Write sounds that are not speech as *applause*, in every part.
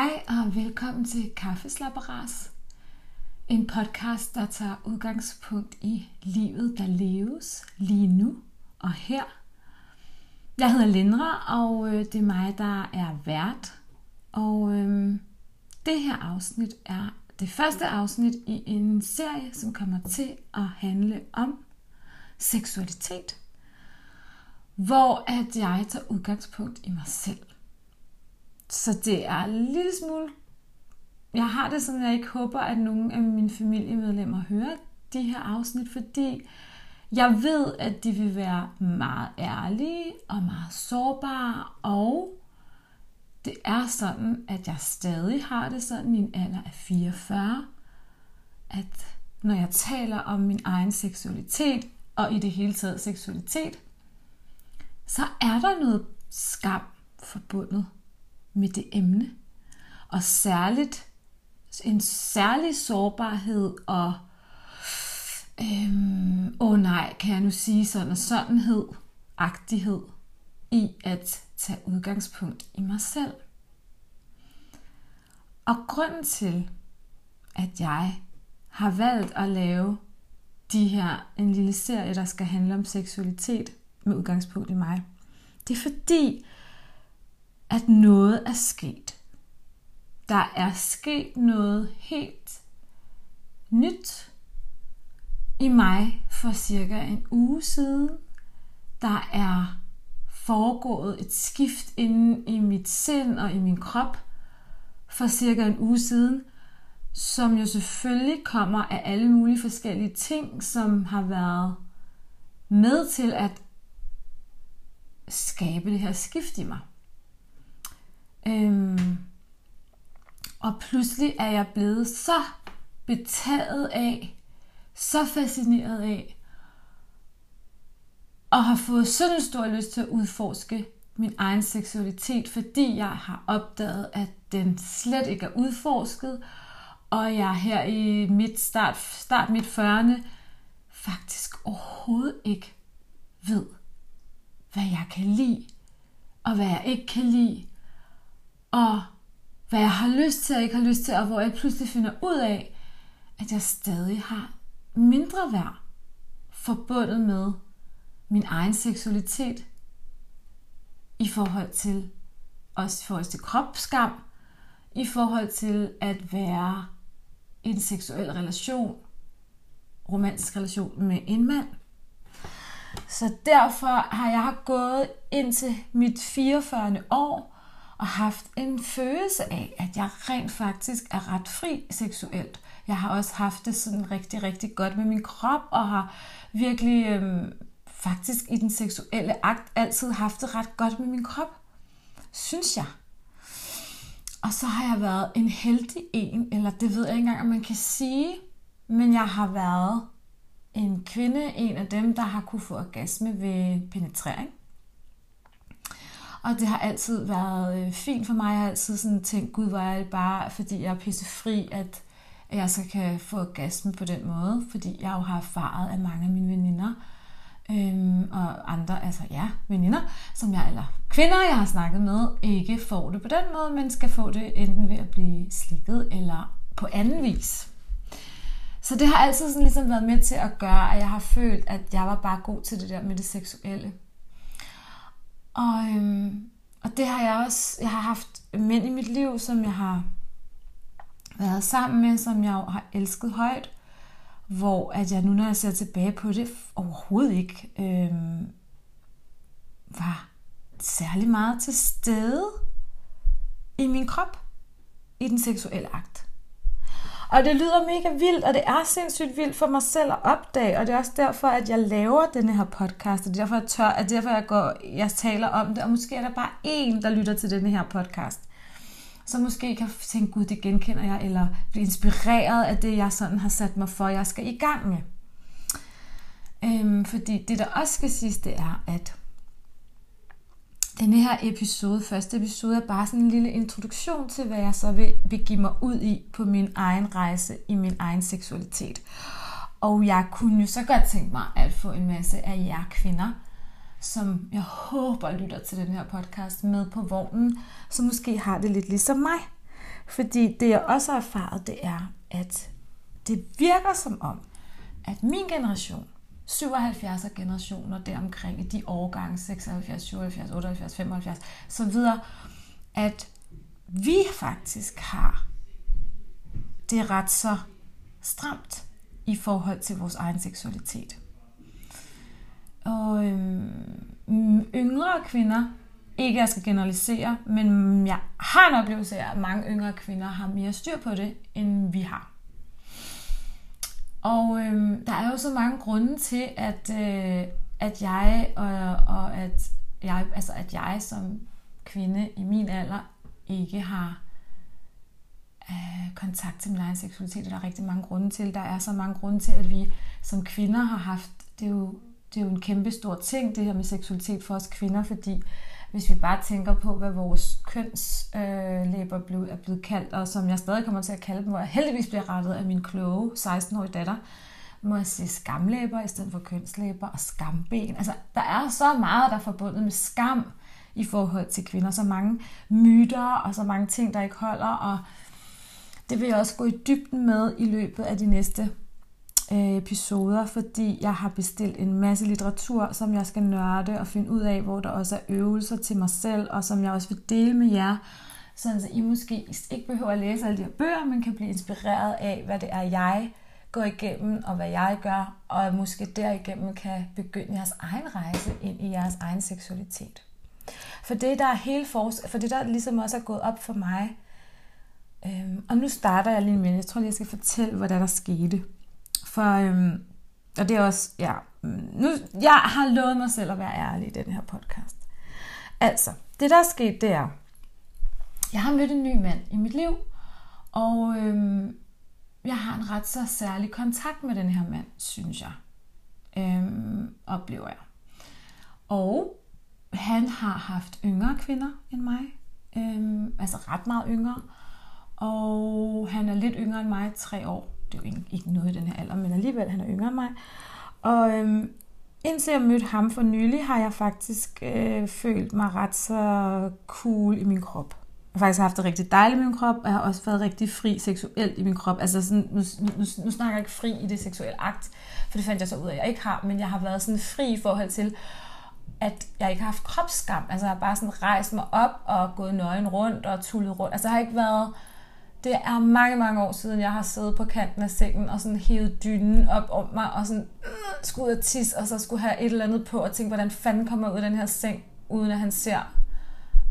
Hej og velkommen til Kaffeslapperas. En podcast, der tager udgangspunkt i livet, der leves lige nu og her. Jeg hedder Lindra, og øh, det er mig, der er vært. Og øhm, det her afsnit er det første afsnit i en serie, som kommer til at handle om seksualitet. Hvor at jeg tager udgangspunkt i mig selv. Så det er en lille smule... Jeg har det sådan, at jeg ikke håber, at nogen af mine familiemedlemmer hører de her afsnit, fordi jeg ved, at de vil være meget ærlige og meget sårbare, og det er sådan, at jeg stadig har det sådan i en alder af 44, at når jeg taler om min egen seksualitet, og i det hele taget seksualitet, så er der noget skam forbundet med det emne. Og særligt en særlig sårbarhed og øhm, åh oh nej, kan jeg nu sige sådan og sådanhed, agtighed i at tage udgangspunkt i mig selv. Og grunden til, at jeg har valgt at lave de her, en lille serie, der skal handle om seksualitet med udgangspunkt i mig, det er fordi, at noget er sket. Der er sket noget helt nyt i mig for cirka en uge siden. Der er foregået et skift inde i mit sind og i min krop for cirka en uge siden, som jo selvfølgelig kommer af alle mulige forskellige ting, som har været med til at skabe det her skift i mig. Øhm, og pludselig er jeg blevet så betaget af, så fascineret af, og har fået sådan en stor lyst til at udforske min egen seksualitet, fordi jeg har opdaget, at den slet ikke er udforsket, og jeg her i mit start, start mit 40'erne faktisk overhovedet ikke ved, hvad jeg kan lide, og hvad jeg ikke kan lide, og hvad jeg har lyst til og ikke har lyst til, og hvor jeg pludselig finder ud af, at jeg stadig har mindre værd forbundet med min egen seksualitet i forhold til også i forhold til kropsskam, i forhold til at være i en seksuel relation, romantisk relation med en mand. Så derfor har jeg gået ind til mit 44. år og haft en følelse af, at jeg rent faktisk er ret fri seksuelt. Jeg har også haft det sådan rigtig, rigtig godt med min krop, og har virkelig øhm, faktisk i den seksuelle akt altid haft det ret godt med min krop. Synes jeg. Og så har jeg været en heldig en, eller det ved jeg ikke engang, om man kan sige, men jeg har været en kvinde, en af dem, der har kunne få orgasme ved penetrering. Og det har altid været øh, fint for mig. Jeg har altid sådan tænkt, gud, hvor er det bare, fordi jeg er pissefri, at jeg så kan få orgasme på den måde. Fordi jeg jo har erfaret, at mange af mine veninder, øhm, og andre, altså ja, veninder, som jeg, eller kvinder, jeg har snakket med, ikke får det på den måde, men skal få det enten ved at blive slikket, eller på anden vis. Så det har altid sådan ligesom været med til at gøre, at jeg har følt, at jeg var bare god til det der med det seksuelle. Og, øhm, og det har jeg også, jeg har haft mænd i mit liv, som jeg har været sammen med, som jeg har elsket højt, hvor at jeg nu, når jeg ser tilbage på det, overhovedet ikke øhm, var særlig meget til stede i min krop i den seksuelle akt. Og det lyder mega vildt, og det er sindssygt vildt for mig selv at opdage, og det er også derfor, at jeg laver denne her podcast, og det er derfor, jeg tør, at det er derfor, jeg, går, jeg taler om det, og måske er der bare en, der lytter til denne her podcast, som måske kan tænke, gud, det genkender jeg, eller blive inspireret af det, jeg sådan har sat mig for, jeg skal i gang med. Øhm, fordi det, der også skal siges, det er, at denne her episode, første episode, er bare sådan en lille introduktion til, hvad jeg så vil begive mig ud i på min egen rejse i min egen seksualitet. Og jeg kunne jo så godt tænke mig at få en masse af jer kvinder, som jeg håber lytter til den her podcast med på vognen, som måske har det lidt ligesom mig. Fordi det jeg også har erfaret, det er, at det virker som om, at min generation, 77 generationer deromkring i de årgange, 76, 77, 78, 75, så videre, at vi faktisk har det ret så stramt i forhold til vores egen seksualitet. Og øhm, yngre kvinder, ikke at jeg skal generalisere, men jeg har en oplevelse af, at mange yngre kvinder har mere styr på det, end vi har. Og øhm, der er jo så mange grunde til, at, øh, at jeg og, og at jeg, altså at jeg som kvinde i min alder ikke har øh, kontakt til min egen seksualitet. Og der er rigtig mange grunde til. Der er så mange grunde til, at vi som kvinder har haft, det er jo, det er jo en kæmpe stor ting, det her med seksualitet for os kvinder, fordi hvis vi bare tænker på, hvad vores kønslæber øh, blev, er blevet kaldt, og som jeg stadig kommer til at kalde dem, hvor jeg heldigvis bliver rettet af min kloge 16-årige datter, må jeg sige skamlæber i stedet for kønslæber og skamben. Altså, der er så meget, der er forbundet med skam i forhold til kvinder. Så mange myter og så mange ting, der ikke holder. Og det vil jeg også gå i dybden med i løbet af de næste øh, episoder, fordi jeg har bestilt en masse litteratur, som jeg skal nørde og finde ud af, hvor der også er øvelser til mig selv, og som jeg også vil dele med jer, så I måske ikke behøver at læse alle de her bøger, men kan blive inspireret af, hvad det er, jeg går igennem, og hvad jeg gør, og måske derigennem kan begynde jeres egen rejse ind i jeres egen seksualitet. For det, der er hele fors- for det, der ligesom også er gået op for mig, øhm, og nu starter jeg lige med, jeg tror lige, jeg skal fortælle, hvad der skete. For, øhm, og det er også, ja, nu, jeg har lovet mig selv at være ærlig i den her podcast. Altså, det der er sket, det er, jeg har mødt en ny mand i mit liv, og øhm, jeg har en ret så særlig kontakt med den her mand, synes jeg. Øhm, oplever jeg. Og han har haft yngre kvinder end mig. Øhm, altså ret meget yngre. Og han er lidt yngre end mig, tre år. Det er jo ikke, ikke noget i den her alder, men alligevel han er yngre end mig. Og øhm, indtil jeg mødte ham for nylig, har jeg faktisk øh, følt mig ret så cool i min krop. Jeg har faktisk haft det rigtig dejligt i min krop, og jeg har også været rigtig fri seksuelt i min krop. Altså sådan, nu, nu, nu snakker jeg ikke fri i det seksuelle akt, for det fandt jeg så ud af, at jeg ikke har, men jeg har været sådan fri i forhold til at jeg ikke har haft kropsskam. Altså jeg har bare sådan rejst mig op og gået nøgen rundt og tullet rundt. Altså jeg har ikke været... Det er mange, mange år siden, jeg har siddet på kanten af sengen og sådan hævet dynen op om mig og sådan øh, skulle ud og tisse, og så skulle have et eller andet på og tænke, hvordan fanden kommer jeg ud af den her seng, uden at han ser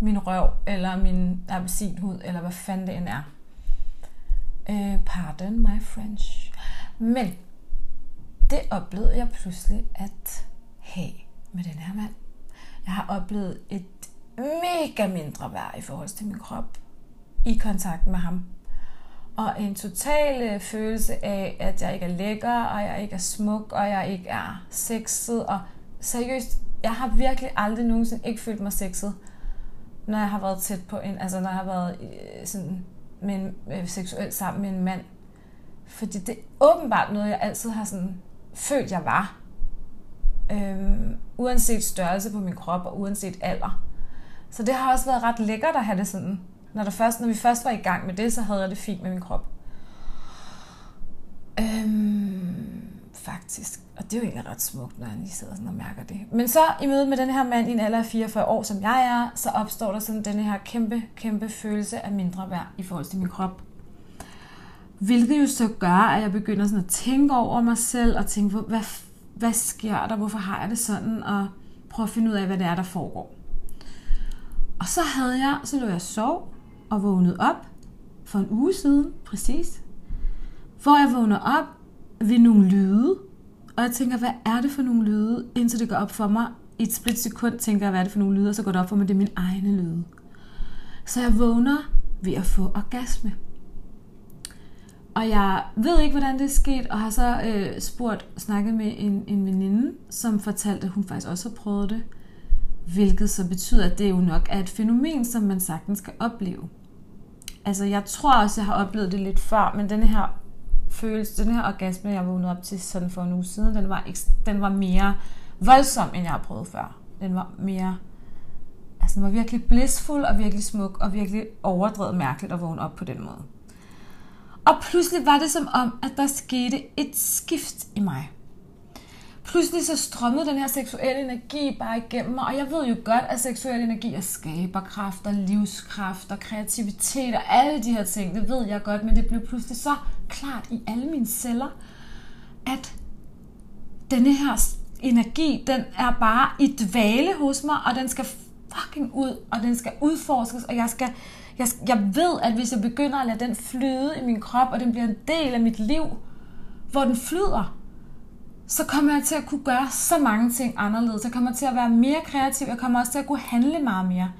min røv eller min appelsinhud, eller hvad fanden det end er. Uh, pardon my French. Men det oplevede jeg pludselig at have med den her mand. Jeg har oplevet et mega mindre værd i forhold til min krop i kontakt med ham. Og en total øh, følelse af, at jeg ikke er lækker, og jeg ikke er smuk, og jeg ikke er sexet. Og seriøst, jeg har virkelig aldrig nogensinde ikke følt mig sexet, når jeg har været tæt på en, altså når jeg har været øh, sådan med en, øh, seksuelt sammen med en mand. Fordi det er åbenbart noget, jeg altid har sådan følt, jeg var. Øhm, uanset størrelse på min krop og uanset alder. Så det har også været ret lækkert at have det sådan. Når, der først, når vi først var i gang med det, så havde jeg det fint med min krop. Øhm, faktisk. Og det er jo egentlig ret smukt, når jeg lige sidder sådan og mærker det. Men så i møde med den her mand i en alder af 44 år, som jeg er, så opstår der sådan den her kæmpe, kæmpe følelse af mindre værd i forhold til min krop. Hvilket jo så gør, at jeg begynder sådan at tænke over mig selv og tænke, hvad hvad sker der, hvorfor har jeg det sådan, og prøve at finde ud af, hvad det er, der foregår. Og så havde jeg, så lå jeg sov og vågnede op for en uge siden, præcis, hvor jeg vågner op ved nogle lyde, og jeg tænker, hvad er det for nogle lyde, indtil det går op for mig. I et split sekund tænker jeg, hvad er det for nogle lyde, og så går det op for mig, det er min egne lyde. Så jeg vågner ved at få orgasme. Og jeg ved ikke, hvordan det er sket, og har så øh, spurgt, snakket med en, en veninde, som fortalte, at hun faktisk også har prøvet det. Hvilket så betyder, at det jo nok er et fænomen, som man sagtens skal opleve. Altså, jeg tror også, jeg har oplevet det lidt før, men den her følelse, den her orgasme, jeg vågnede op til sådan for en uge siden, den var, den var mere voldsom, end jeg har prøvet før. Den var mere Altså, den var virkelig blissful og virkelig smuk og virkelig overdrevet mærkeligt at vågne op på den måde. Og pludselig var det som om, at der skete et skift i mig. Pludselig så strømmede den her seksuelle energi bare igennem mig, og jeg ved jo godt, at seksuel energi er skaberkraft og livskraft og kreativitet og alle de her ting, det ved jeg godt, men det blev pludselig så klart i alle mine celler, at denne her energi, den er bare i dvale hos mig, og den skal fucking ud, og den skal udforskes, og jeg skal, jeg, jeg ved, at hvis jeg begynder at lade den flyde i min krop, og den bliver en del af mit liv, hvor den flyder, så kommer jeg til at kunne gøre så mange ting anderledes. Jeg kommer til at være mere kreativ. Jeg kommer også til at kunne handle meget mere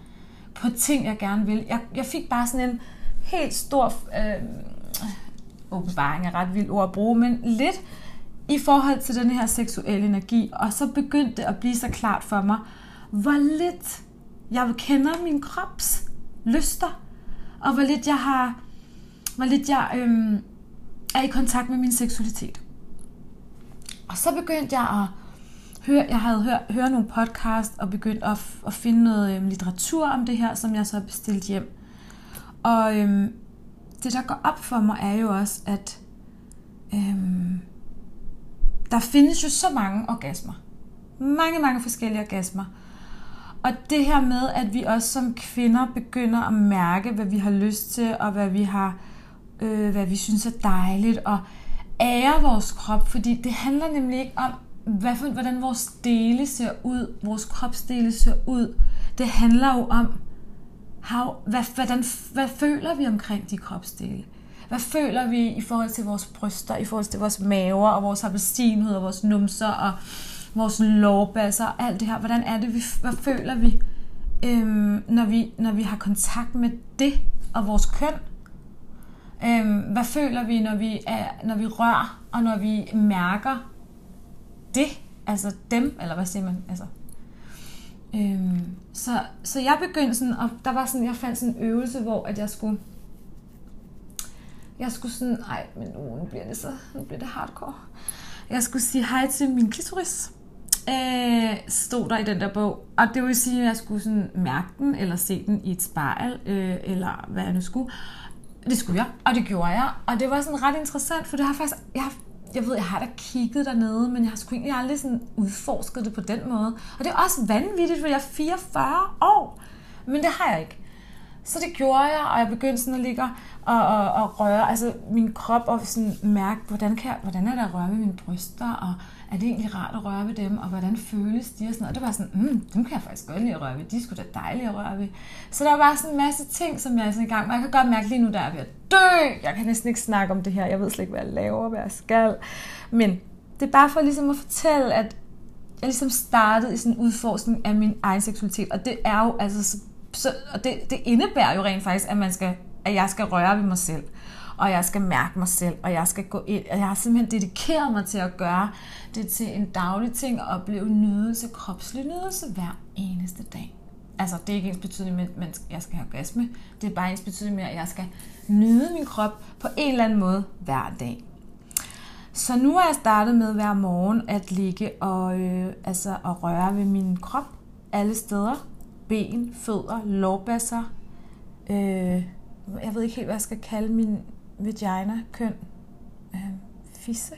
på ting, jeg gerne vil. Jeg, jeg fik bare sådan en helt stor øh, åbenbaring er ret vildt ord at bruge, men lidt i forhold til den her seksuelle energi. Og så begyndte det at blive så klart for mig, hvor lidt jeg kender min krops lyster, og hvor lidt jeg har, hvor lidt jeg øh, er i kontakt med min seksualitet. Og så begyndte jeg at høre, jeg havde hørt, høre nogle podcast og begyndte at, at finde noget øhm, litteratur om det her, som jeg så bestilte hjem. Og øhm, det, der går op for mig, er jo også, at øhm, der findes jo så mange orgasmer. Mange, mange forskellige orgasmer. Og det her med, at vi også som kvinder begynder at mærke, hvad vi har lyst til, og hvad vi har, øh, hvad vi synes er dejligt, og ære vores krop, fordi det handler nemlig ikke om, hvad for, hvordan vores dele ser ud, vores kropsdele ser ud. Det handler jo om, how, hvad, hvordan, hvad føler vi omkring de kropsdele? Hvad føler vi i forhold til vores bryster, i forhold til vores maver og vores appelsinhud og vores numser og vores lårbasser og alt det her? Hvordan er det, vi, hvad føler vi, øhm, når vi, når vi har kontakt med det og vores køn? Øhm, hvad føler vi, når vi, er, når vi rører, og når vi mærker det, altså dem, eller hvad siger man, altså. Øhm, så, så jeg begyndte sådan, og der var sådan, jeg fandt sådan en øvelse, hvor at jeg skulle, jeg skulle sådan, nej, men nu bliver det så, nu bliver det hardcore. Jeg skulle sige hej til min klitoris, øh, stod der i den der bog. Og det vil sige, at jeg skulle sådan mærke den, eller se den i et spejl, øh, eller hvad jeg nu skulle. Det skulle jeg, og det gjorde jeg. Og det var sådan ret interessant, for det har faktisk... Jeg, har, jeg ved, jeg har da kigget dernede, men jeg har sgu egentlig aldrig sådan udforsket det på den måde. Og det er også vanvittigt, for jeg er 44 år. Men det har jeg ikke. Så det gjorde jeg, og jeg begyndte sådan at ligge og, og, og røre altså min krop og sådan mærke, hvordan, kan jeg, hvordan er der at røre ved mine bryster, og er det egentlig rart at røre ved dem, og hvordan føles de og sådan noget. Det var sådan, mm, dem kan jeg faktisk godt lide at røre ved, de skulle da dejlige at røre ved. Så der var bare sådan en masse ting, som jeg er sådan i gang med. Jeg kan godt mærke lige nu, der er ved at dø. Jeg kan næsten ikke snakke om det her, jeg ved slet ikke, hvad jeg laver, hvad jeg skal. Men det er bare for ligesom at fortælle, at jeg ligesom startede i sådan en udforskning af min egen seksualitet, og det er jo altså så, så og det, det indebærer jo rent faktisk, at man skal, at jeg skal røre ved mig selv og jeg skal mærke mig selv, og jeg skal gå ind, og jeg har simpelthen dedikeret mig til at gøre det til en daglig ting, og opleve nydelse, kropslig nydelse hver eneste dag. Altså, det er ikke ens betydning med, at jeg skal have orgasme. Det er bare ens betydning med, at jeg skal nyde min krop på en eller anden måde hver dag. Så nu er jeg startet med hver morgen at ligge og, øh, altså, at røre ved min krop alle steder. Ben, fødder, lårbasser. Øh, jeg ved ikke helt, hvad jeg skal kalde min vagina, køn, øh, fisse.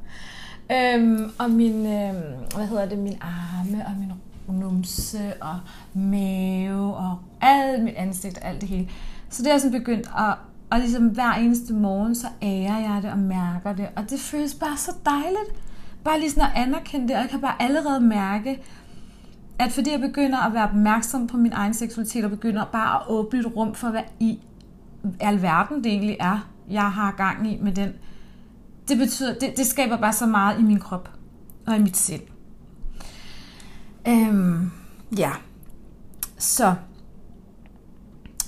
*laughs* øhm, og min, øh, hvad hedder det, min arme og min numse og mave og alt mit ansigt og alt det hele. Så det er sådan begyndt at, og ligesom hver eneste morgen, så ærer jeg det og mærker det. Og det føles bare så dejligt. Bare lige sådan at anerkende det, og jeg kan bare allerede mærke, at fordi jeg begynder at være opmærksom på min egen seksualitet, og begynder bare at åbne et rum for, hvad i alverden det egentlig er, jeg har gang i med den, det betyder, det, det skaber bare så meget i min krop og i mit sind. Øhm, ja, så.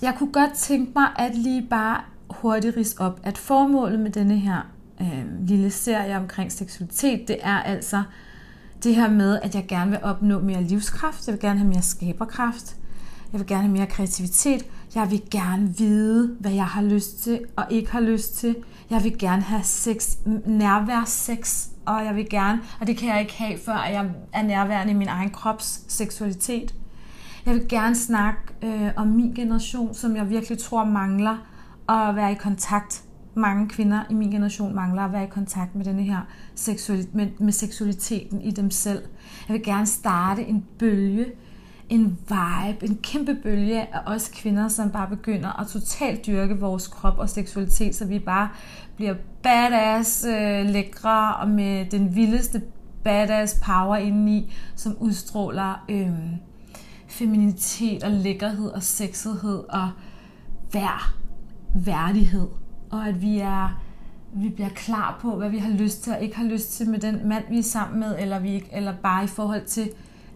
Jeg kunne godt tænke mig at lige bare hurtigt ris op, at formålet med denne her øh, lille serie omkring seksualitet, det er altså det her med, at jeg gerne vil opnå mere livskraft, jeg vil gerne have mere skaberkraft, jeg vil gerne have mere kreativitet, jeg vil gerne vide, hvad jeg har lyst til og ikke har lyst til. Jeg vil gerne have sex, nærvær sex, og jeg vil gerne, og det kan jeg ikke have, før jeg er nærværende i min egen krops seksualitet. Jeg vil gerne snakke øh, om min generation, som jeg virkelig tror mangler at være i kontakt. Mange kvinder i min generation mangler at være i kontakt med denne her seksual, med, med seksualiteten i dem selv. Jeg vil gerne starte en bølge, en vibe, en kæmpe bølge af os kvinder, som bare begynder at totalt dyrke vores krop og seksualitet, så vi bare bliver badass, øh, lækre og med den vildeste badass power indeni, som udstråler øh, feminitet og lækkerhed og sexethed og vær, værdighed. Og at vi er vi bliver klar på, hvad vi har lyst til og ikke har lyst til med den mand, vi er sammen med, eller, vi, eller bare i forhold til,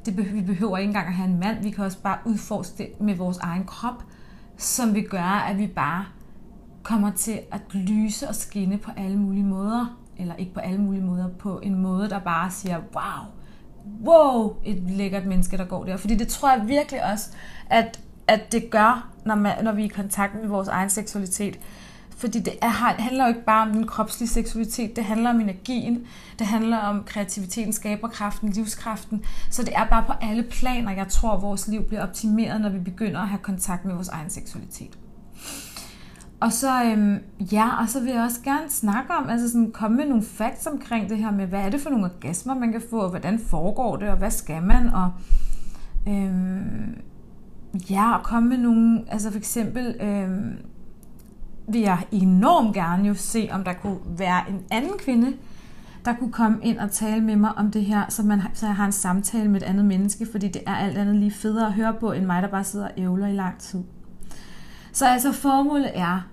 det, vi behøver ikke engang at have en mand, vi kan også bare udforske det med vores egen krop, som vil gøre, at vi bare kommer til at lyse og skinne på alle mulige måder, eller ikke på alle mulige måder, på en måde, der bare siger, wow, wow, et lækkert menneske, der går der. Fordi det tror jeg virkelig også, at, at det gør, når, man, når vi er i kontakt med vores egen seksualitet. Fordi det er, handler jo ikke bare om den kropslige seksualitet, det handler om energien, det handler om kreativiteten, skaberkraften, livskraften. Så det er bare på alle planer, jeg tror, vores liv bliver optimeret, når vi begynder at have kontakt med vores egen seksualitet. Og så, øhm, ja, og så vil jeg også gerne snakke om, altså sådan komme med nogle facts omkring det her med, hvad er det for nogle orgasmer, man kan få, og hvordan foregår det, og hvad skal man, og øhm, ja, og komme med nogle, altså for eksempel, øhm, vil jeg enormt gerne jo se, om der kunne være en anden kvinde, der kunne komme ind og tale med mig om det her, så, man, så jeg har en samtale med et andet menneske, fordi det er alt andet lige federe at høre på, end mig, der bare sidder og ævler i lang tid. Så altså formålet er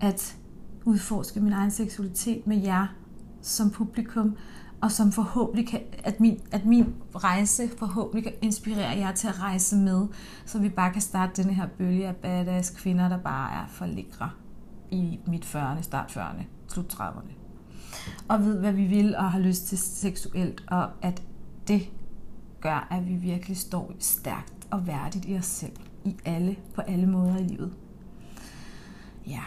at udforske min egen seksualitet med jer som publikum, og som forhåbentlig kan, at min, at min rejse forhåbentlig kan inspirere jer til at rejse med, så vi bare kan starte den her bølge af badass kvinder, der bare er for lækre i mit 40'erne, start 40'erne, slut 30'erne. Og ved, hvad vi vil og har lyst til seksuelt, og at det gør, at vi virkelig står stærkt og værdigt i os selv, i alle, på alle måder i livet. Ja.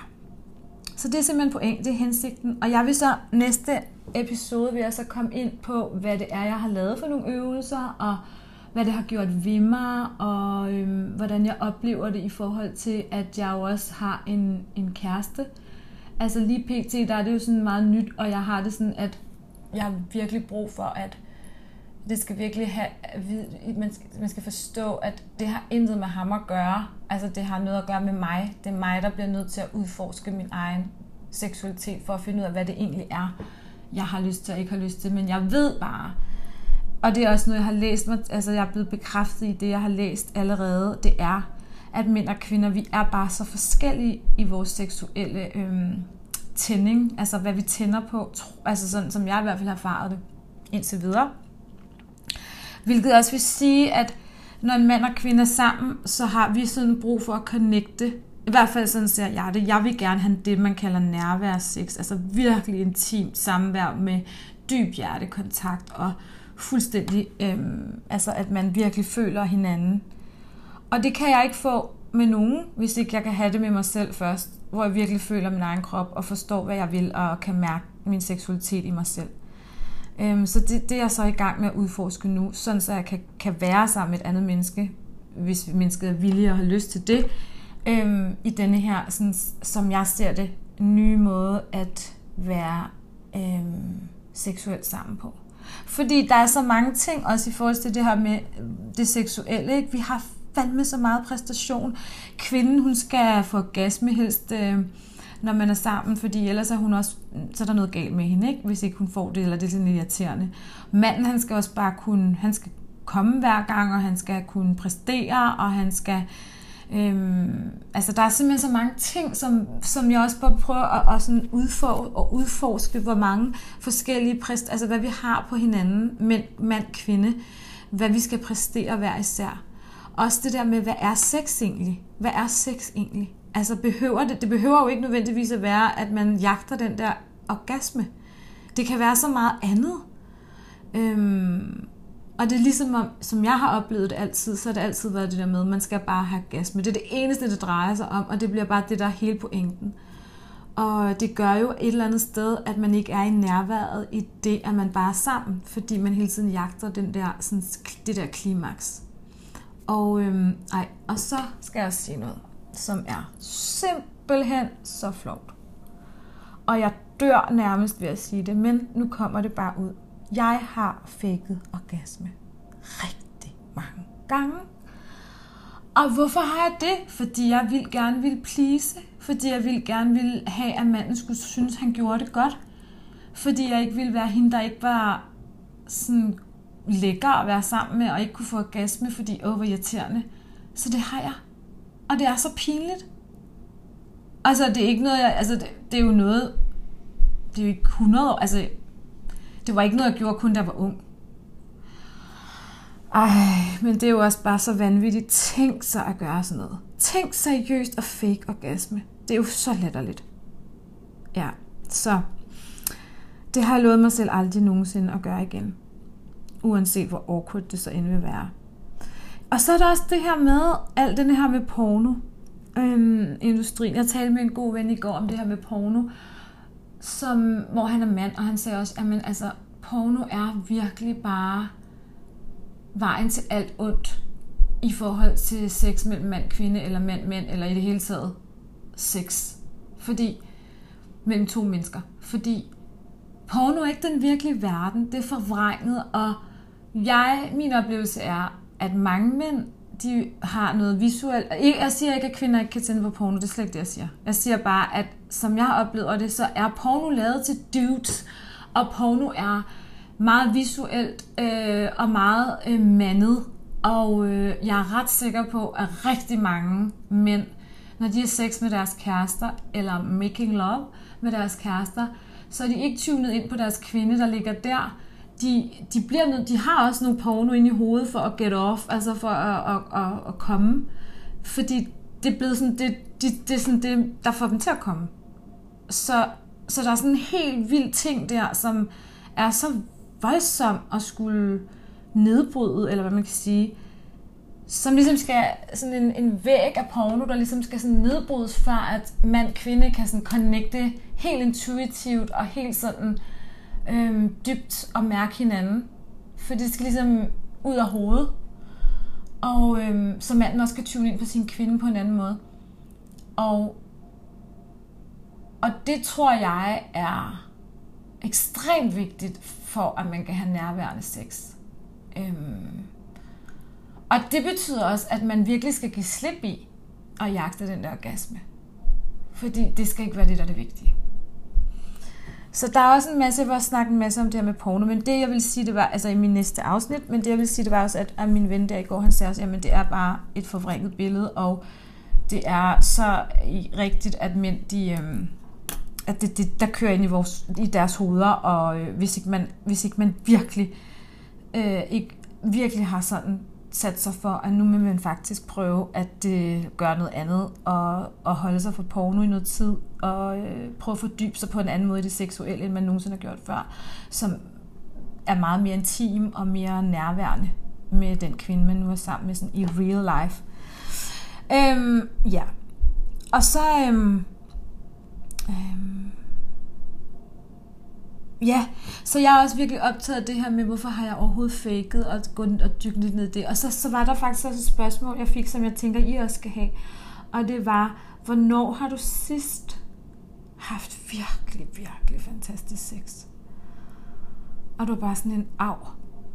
Så det er simpelthen pointen, det er hensigten. Og jeg vil så næste episode vil jeg så komme ind på, hvad det er, jeg har lavet for nogle øvelser, og hvad det har gjort ved mig, og øhm, hvordan jeg oplever det i forhold til, at jeg jo også har en, en kæreste. Altså lige pt, der er det jo sådan meget nyt, og jeg har det sådan, at jeg har virkelig brug for, at det skal virkelig have, man skal, man skal forstå, at det har intet med ham at gøre. Altså det har noget at gøre med mig. Det er mig, der bliver nødt til at udforske min egen seksualitet, for at finde ud af, hvad det egentlig er, jeg har lyst til og ikke har lyst til. Men jeg ved bare, og det er også noget, jeg har læst mig, altså jeg er blevet bekræftet i det, jeg har læst allerede, det er, at mænd og kvinder, vi er bare så forskellige i vores seksuelle øhm, tænding, altså hvad vi tænder på, altså sådan som jeg i hvert fald har erfaret det indtil videre. Hvilket også vil sige, at når en mand og kvinde er sammen, så har vi sådan brug for at connecte. I hvert fald sådan ser jeg det. Jeg vil gerne have det, man kalder nærværsseks. Altså virkelig intimt samvær med dyb hjertekontakt og fuldstændig, øh, altså at man virkelig føler hinanden. Og det kan jeg ikke få med nogen, hvis ikke jeg kan have det med mig selv først, hvor jeg virkelig føler min egen krop og forstår, hvad jeg vil, og kan mærke min seksualitet i mig selv. Øhm, så det, det er jeg så i gang med at udforske nu, sådan så jeg kan, kan være sammen med et andet menneske, hvis mennesket er villig og har lyst til det, øhm, i denne her, sådan, som jeg ser det, nye måde at være øhm, seksuelt sammen på. Fordi der er så mange ting, også i forhold til det her med øh, det seksuelle. Ikke? Vi har fandme så meget præstation. Kvinden, hun skal få orgasme helst, øh, når man er sammen, fordi ellers er hun også, så er der noget galt med hende, ikke? hvis ikke hun får det, eller det er sådan irriterende. Manden, han skal også bare kunne, han skal komme hver gang, og han skal kunne præstere, og han skal Øhm, altså der er simpelthen så mange ting, som, som jeg også prøver at, at sådan udfor, og udforske, hvor mange forskellige præst, altså hvad vi har på hinanden, mænd, mand, kvinde, hvad vi skal præstere hver især. Også det der med, hvad er sex egentlig? Hvad er sex egentlig? Altså behøver det, det behøver jo ikke nødvendigvis at være, at man jagter den der orgasme. Det kan være så meget andet. Øhm, og det er ligesom, om, som jeg har oplevet det altid, så har det altid været det der med, at man skal bare have gas. Men det er det eneste, det drejer sig om, og det bliver bare det, der er hele pointen. Og det gør jo et eller andet sted, at man ikke er i nærværet i det, at man bare er sammen, fordi man hele tiden jagter den der, sådan, det der klimaks. Og, øhm, ej, og så skal jeg sige noget, som er simpelthen så flot. Og jeg dør nærmest ved at sige det, men nu kommer det bare ud. Jeg har fækket orgasme rigtig mange gange. Og hvorfor har jeg det? Fordi jeg vil gerne vil please. Fordi jeg vil gerne vil have, at manden skulle synes, han gjorde det godt. Fordi jeg ikke ville være hende, der ikke var sådan lækker at være sammen med, og ikke kunne få orgasme, fordi åh, hvor irriterende. Så det har jeg. Og det er så pinligt. Altså, det er ikke noget, jeg, altså, det, det er jo noget, det er jo ikke 100 år, altså, det var ikke noget, jeg gjorde kun, da jeg var ung. Ej, men det er jo også bare så vanvittigt. Tænk sig at gøre sådan noget. Tænk seriøst og fake orgasme. Det er jo så latterligt. Ja, så det har jeg lovet mig selv aldrig nogensinde at gøre igen. Uanset hvor awkward det så end vil være. Og så er der også det her med, alt det her med porno. Øhm, industrien. Jeg talte med en god ven i går om det her med porno, som, hvor han er mand, og han sagde også, at altså, porno er virkelig bare vejen til alt ondt i forhold til sex mellem mand kvinde, eller mand mænd, eller i det hele taget sex. Fordi, mellem to mennesker. Fordi porno er ikke den virkelige verden, det er forvrænget, og jeg, min oplevelse er, at mange mænd, de har noget visuelt. Jeg siger ikke, at kvinder ikke kan tænde på porno, det er slet ikke det, jeg siger. Jeg siger bare, at som jeg oplever det, så er porno lavet til dudes, og porno er meget visuelt øh, og meget øh, mandet. Og øh, jeg er ret sikker på, at rigtig mange mænd, når de har sex med deres kærester, eller making love med deres kærester, så er de ikke tunet ind på deres kvinde, der ligger der. De, de, bliver nød, de har også nogle porno ind i hovedet for at get off, altså for at, at, at, at komme. Fordi det er blevet sådan, det, det, det er sådan det, der får dem til at komme. Så, så der er sådan en helt vild ting der, som er så voldsom at skulle nedbryde, eller hvad man kan sige, som ligesom skal, sådan en, en væg af porno, der ligesom skal sådan nedbrydes, for at mand-kvinde kan sådan connecte helt intuitivt og helt sådan øhm, dybt og mærke hinanden. For det skal ligesom ud af hovedet. Og øhm, så manden også kan tune ind på sin kvinde på en anden måde. Og, og det tror jeg er ekstremt vigtigt for, at man kan have nærværende sex. Øhm, og det betyder også, at man virkelig skal give slip i at jagte den der orgasme. Fordi det skal ikke være det, der er det vigtige. Så der er også en masse, jeg snakker en masse om det her med porno, men det jeg vil sige, det var, altså i min næste afsnit, men det jeg vil sige, det var også, at, at min ven der i går, han sagde også, jamen det er bare et forvrænget billede, og det er så rigtigt, at mænd, de, øhm, at det, det, der kører ind i, vores, i deres hoveder, og øh, hvis, ikke man, hvis ikke man virkelig, øh, ikke, virkelig har sådan sat sig for, at nu vil man faktisk prøve at øh, gøre noget andet, og, og holde sig for porno i noget tid, og øh, prøve at fordybe sig på en anden måde i det seksuelle, end man nogensinde har gjort før, som er meget mere intim og mere nærværende med den kvinde, man nu er sammen med sådan i real life. Øhm, ja. Og så... Øhm, øhm, Ja, så jeg er også virkelig optaget af det her med, hvorfor har jeg overhovedet faked og gået og dykket lidt ned i det. Og så, så var der faktisk også et spørgsmål, jeg fik, som jeg tænker, I også skal have. Og det var, hvornår har du sidst haft virkelig, virkelig fantastisk sex? Og du var bare sådan en af.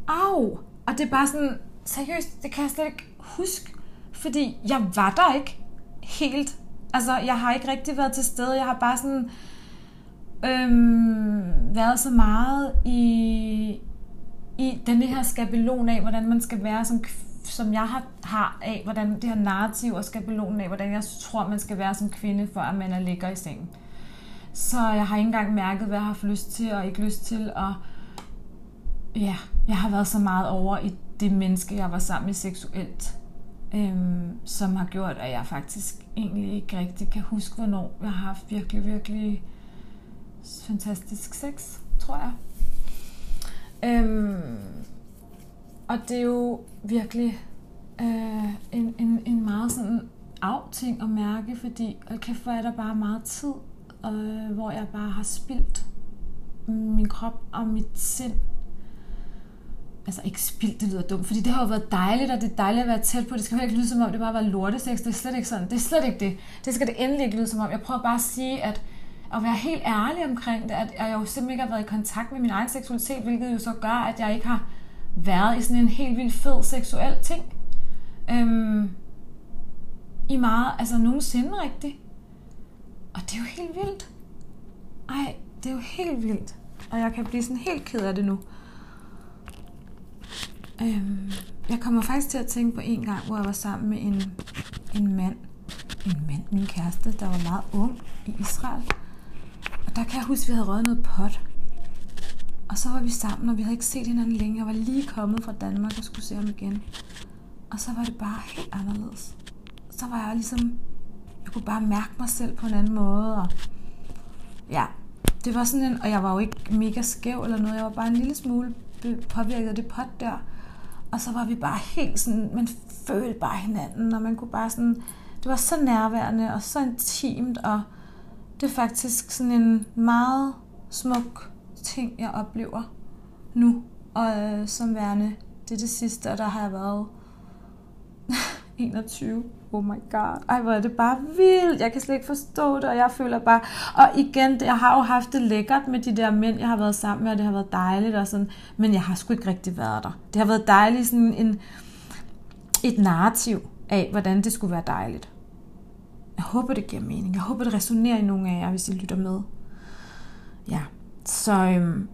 Au! Og det er bare sådan, seriøst, det kan jeg slet ikke huske. Fordi jeg var der ikke helt. Altså, jeg har ikke rigtig været til stede. Jeg har bare sådan øhm, været så meget i, i den her skabelon af, hvordan man skal være som som jeg har, har af, hvordan det her narrativ og skabelonen af, hvordan jeg tror, man skal være som kvinde, for at man er ligger i sengen. Så jeg har ikke engang mærket, hvad jeg har haft lyst til og ikke lyst til. Og ja, jeg har været så meget over i det menneske, jeg var sammen med seksuelt, øhm, som har gjort, at jeg faktisk egentlig ikke rigtig kan huske, hvornår jeg har haft virkelig, virkelig fantastisk sex, tror jeg. Øhm, og det er jo virkelig øh, en, en, en meget sådan af ting at mærke, fordi kæft, hvor er der bare meget tid, øh, hvor jeg bare har spildt min krop og mit sind altså ikke spildt, det lyder dumt, fordi det har jo været dejligt, og det er dejligt at være tæt på. Det skal jo ikke lyde som om, det bare var lortesex. Det er slet ikke sådan. Det er slet ikke det. Det skal det endelig ikke lyde som om. Jeg prøver bare at sige, at at være helt ærlig omkring det, at jeg jo simpelthen ikke har været i kontakt med min egen seksualitet, hvilket jo så gør, at jeg ikke har været i sådan en helt vildt fed seksuel ting. Øhm, I meget, altså nogensinde rigtigt. Og det er jo helt vildt. Ej, det er jo helt vildt. Og jeg kan blive sådan helt ked af det nu. Øhm, jeg kommer faktisk til at tænke på en gang, hvor jeg var sammen med en, en mand. En mand, min kæreste, der var meget ung i Israel. Og der kan jeg huske, at vi havde røget noget pot. Og så var vi sammen, og vi havde ikke set hinanden længe. Jeg var lige kommet fra Danmark og skulle se ham igen. Og så var det bare helt anderledes. Så var jeg ligesom... Jeg kunne bare mærke mig selv på en anden måde. Og ja, det var sådan en... Og jeg var jo ikke mega skæv eller noget. Jeg var bare en lille smule påvirket af det pot der. Og så var vi bare helt sådan... Man følte bare hinanden, og man kunne bare sådan... Det var så nærværende og så intimt, og det er faktisk sådan en meget smuk ting, jeg oplever nu, og øh, som værende, det er det sidste, og der har jeg været *laughs* 21. Oh my god. Ej, hvor er det bare vildt. Jeg kan slet ikke forstå det, og jeg føler bare... Og igen, jeg har jo haft det lækkert med de der mænd, jeg har været sammen med, og det har været dejligt og sådan, men jeg har sgu ikke rigtig været der. Det har været dejligt sådan en, et narrativ af, hvordan det skulle være dejligt. Jeg håber, det giver mening. Jeg håber, det resonerer i nogle af jer, hvis I lytter med. Ja, så, øhm,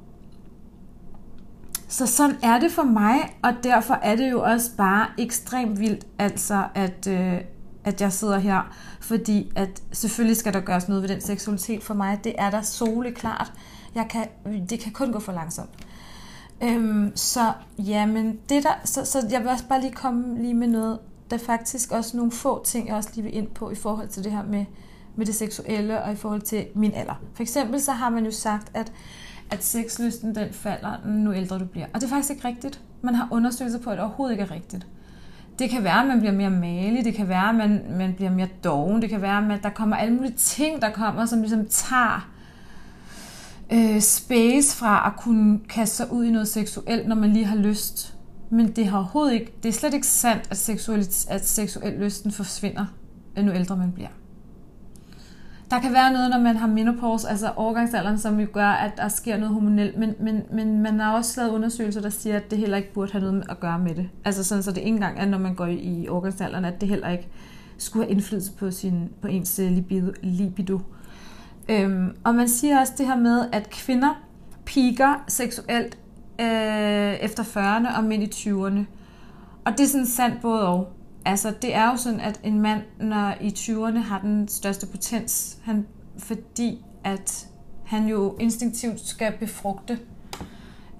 så sådan er det for mig, og derfor er det jo også bare ekstremt vildt, altså at, øh, at jeg sidder her, fordi at selvfølgelig skal der gøres noget ved den seksualitet for mig. Det er der soleklart. Jeg kan, det kan kun gå for langsomt. Øhm, så ja, men det der, så, så jeg vil også bare lige komme lige med noget der er faktisk også nogle få ting, jeg også lige vil ind på i forhold til det her med, med det seksuelle og i forhold til min alder. For eksempel så har man jo sagt, at, at sexlysten den falder, nu ældre du bliver. Og det er faktisk ikke rigtigt. Man har undersøgelser på, at det overhovedet ikke er rigtigt. Det kan være, at man bliver mere malig, det kan være, at man, man bliver mere doven, det kan være, at der kommer alle mulige ting, der kommer, som ligesom tager øh, space fra at kunne kaste sig ud i noget seksuelt, når man lige har lyst. Men det har overhovedet ikke, det er slet ikke sandt, at, seksuel, at seksuel lysten forsvinder, øh, nu ældre man bliver. Der kan være noget, når man har menopause, altså overgangsalderen, som jo gør, at der sker noget hormonelt, men, men, men man har også lavet undersøgelser, der siger, at det heller ikke burde have noget at gøre med det. Altså sådan, så det ikke engang er, når man går i overgangsalderen, at det heller ikke skulle have indflydelse på, sin, på ens øh, libido. libido. Øhm, og man siger også det her med, at kvinder piker seksuelt øh, efter 40'erne og midt i 20'erne. Og det er sådan sandt både og. Altså, det er jo sådan, at en mand, når i 20'erne har den største potens, han, fordi at han jo instinktivt skal befrugte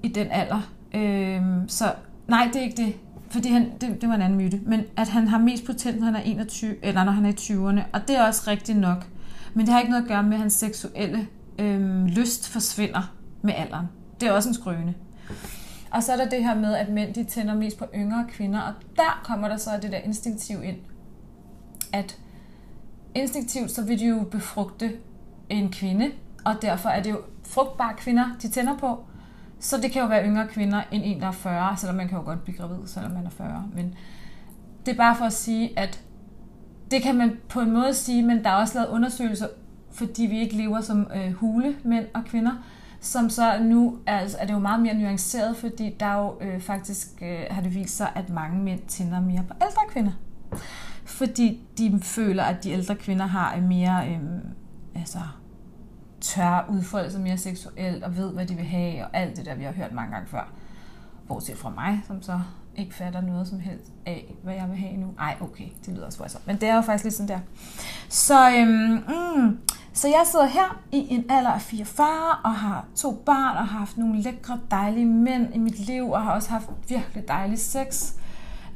i den alder. Øhm, så nej, det er ikke det. Fordi han, det, det var en anden myte. Men at han har mest potent, når han er 21, eller når han er i 20'erne. Og det er også rigtigt nok. Men det har ikke noget at gøre med, at hans seksuelle øhm, lyst forsvinder med alderen. Det er også en skrøne. Og så er der det her med, at mænd de tænder mest på yngre kvinder, og der kommer der så det der instinktiv ind. At instinktivt så vil de jo befrugte en kvinde, og derfor er det jo frugtbare kvinder, de tænder på. Så det kan jo være yngre kvinder end en, der er 40, selvom man kan jo godt blive gravid, selvom man er 40. Men det er bare for at sige, at det kan man på en måde sige, men der er også lavet undersøgelser, fordi vi ikke lever som øh, hule, mænd og kvinder, som så nu er, altså, er det jo meget mere nuanceret, fordi der jo øh, faktisk øh, har det vist sig, at mange mænd tænder mere på ældre kvinder. Fordi de føler, at de ældre kvinder har en mere øh, altså, tør udfoldelse, mere seksuelt og ved, hvad de vil have, og alt det der, vi har hørt mange gange før. Bortset fra mig, som så ikke fatter noget som helst af, hvad jeg vil have nu. Ej, okay, det lyder også voldsomt. Men det er jo faktisk lidt sådan der. Så øhm, mm, så jeg sidder her i en alder af 44 og har to børn og har haft nogle lækre, dejlige mænd i mit liv og har også haft virkelig dejlig sex.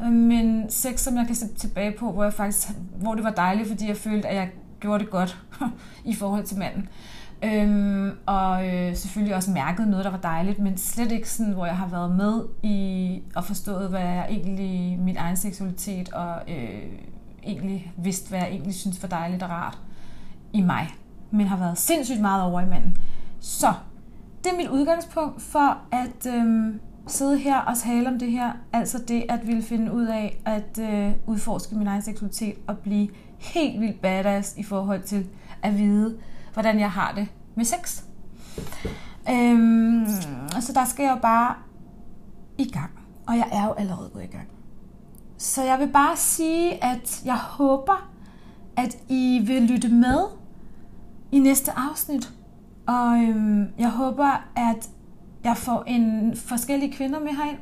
Øh, men sex, som jeg kan se tilbage på, hvor, jeg faktisk, hvor det var dejligt, fordi jeg følte, at jeg gjorde det godt *laughs* i forhold til manden. Øhm, og øh, selvfølgelig også mærket noget, der var dejligt, men slet ikke sådan, hvor jeg har været med i og forstået, hvad jeg egentlig, min egen seksualitet, og øh, egentlig vidste, hvad jeg egentlig synes var dejligt og rart i mig men har været sindssygt meget over i manden. Så det er mit udgangspunkt for at øhm, sidde her og tale om det her, altså det at ville finde ud af at øh, udforske min egen seksualitet og blive helt vildt badass i forhold til at vide, hvordan jeg har det med sex. Øhm, så der skal jeg jo bare i gang. Og jeg er jo allerede gået i gang. Så jeg vil bare sige, at jeg håber, at I vil lytte med i næste afsnit. Og øhm, jeg håber, at jeg får en forskellige kvinder med herind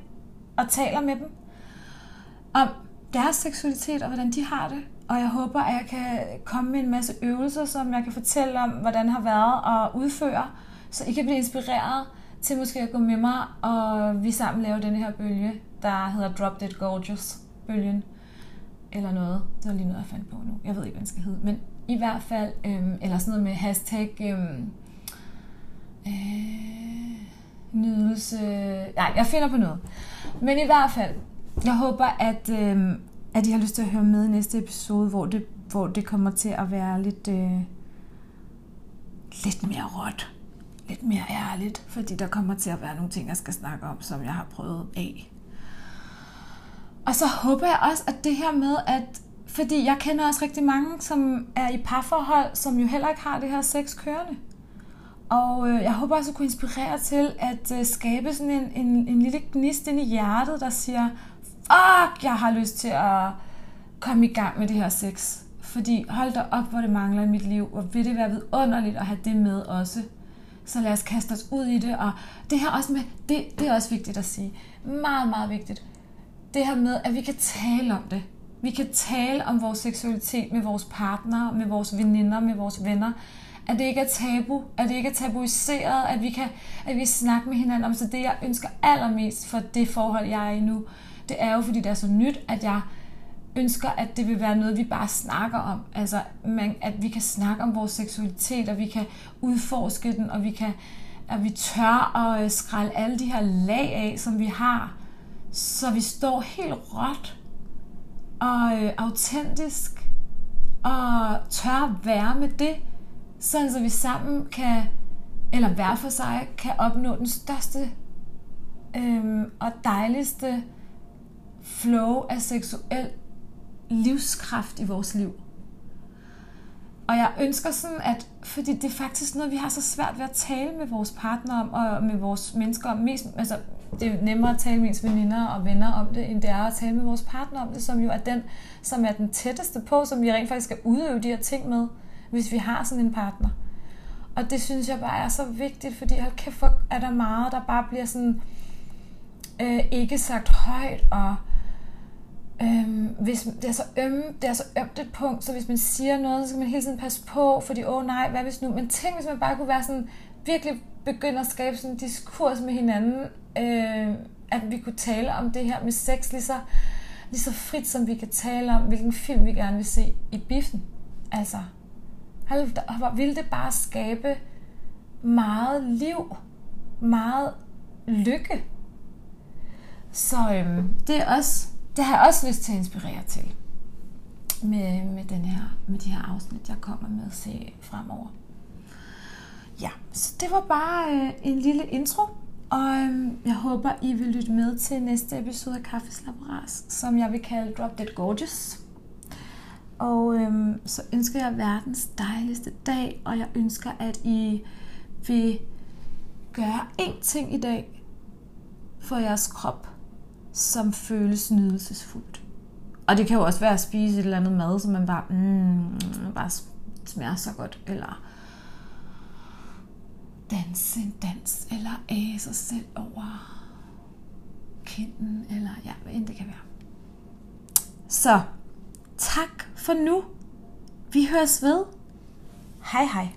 og taler med dem om deres seksualitet og hvordan de har det. Og jeg håber, at jeg kan komme med en masse øvelser, som jeg kan fortælle om, hvordan det har været at udføre, så I kan blive inspireret til måske at gå med mig, og vi sammen laver den her bølge, der hedder Drop Dead Gorgeous bølgen. Eller noget. Det var lige noget, jeg fandt på nu. Jeg ved ikke, hvad den skal hedde. Men i hvert fald, øhm, eller sådan noget med hashtag øhm, øh, nydelse. Nej, jeg finder på noget. Men i hvert fald, jeg håber, at, øhm, at I har lyst til at høre med i næste episode, hvor det, hvor det kommer til at være lidt, øh, lidt mere råt lidt mere ærligt, fordi der kommer til at være nogle ting, jeg skal snakke om, som jeg har prøvet af. Og så håber jeg også, at det her med, at fordi jeg kender også rigtig mange, som er i parforhold, som jo heller ikke har det her sex kørende. Og øh, jeg håber også at kunne inspirere til at øh, skabe sådan en, en, en lille gnist ind i hjertet, der siger, fuck, jeg har lyst til at komme i gang med det her sex. Fordi hold da op, hvor det mangler i mit liv, og vil det være vidunderligt at have det med også. Så lad os kaste os ud i det. Og det her også med, det, det er også vigtigt at sige. Meget, meget vigtigt. Det her med, at vi kan tale om det. Vi kan tale om vores seksualitet med vores partnere, med vores veninder, med vores venner. At det ikke er tabu, at det ikke er tabuiseret, at vi kan at vi snakke med hinanden om. Så det, jeg ønsker allermest for det forhold, jeg er i nu, det er jo, fordi det er så nyt, at jeg ønsker, at det vil være noget, vi bare snakker om. Altså, man, at vi kan snakke om vores seksualitet, og vi kan udforske den, og vi kan at vi tør at øh, skrælle skralde alle de her lag af, som vi har, så vi står helt råt og øh, autentisk og tør være med det, sådan så altså, vi sammen kan, eller hver for sig, kan opnå den største øh, og dejligste flow af seksuel livskraft i vores liv. Og jeg ønsker sådan, at fordi det er faktisk noget, vi har så svært ved at tale med vores partner om, og med vores mennesker om. Mest, altså, det er nemmere at tale med ens veninder og venner om det, end det er at tale med vores partner om det, som jo er den, som er den tætteste på, som vi rent faktisk skal udøve de her ting med, hvis vi har sådan en partner. Og det synes jeg bare er så vigtigt, fordi hold kæft, er der meget, der bare bliver sådan øh, ikke sagt højt, og øh, hvis det er, så øm, det er så ømt et punkt, så hvis man siger noget, så skal man hele tiden passe på, fordi åh oh, nej, hvad hvis nu? Men tænk, hvis man bare kunne være sådan, virkelig begynde at skabe sådan en diskurs med hinanden, øh, at vi kunne tale om det her med sex lige så, lige så frit, som vi kan tale om, hvilken film vi gerne vil se i biffen. Altså, hvor ville det bare skabe meget liv, meget lykke. Så øhm, det er også det har jeg også lyst til at inspirere til med, med, den her, med de her afsnit, jeg kommer med at se fremover. Ja, så det var bare øh, en lille intro, og øhm, jeg håber, I vil lytte med til næste episode af Kaffes Laboras, som jeg vil kalde Drop Dead Gorgeous. Og øhm, så ønsker jeg verdens dejligste dag, og jeg ønsker, at I vil gøre én ting i dag for jeres krop, som føles nydelsesfuldt. Og det kan jo også være at spise et eller andet mad, som man bare, mm, bare smager så godt, eller danse en dans, eller æge sig selv over kinden, eller ja, hvad end det kan være. Så tak for nu. Vi høres ved. Hej hej.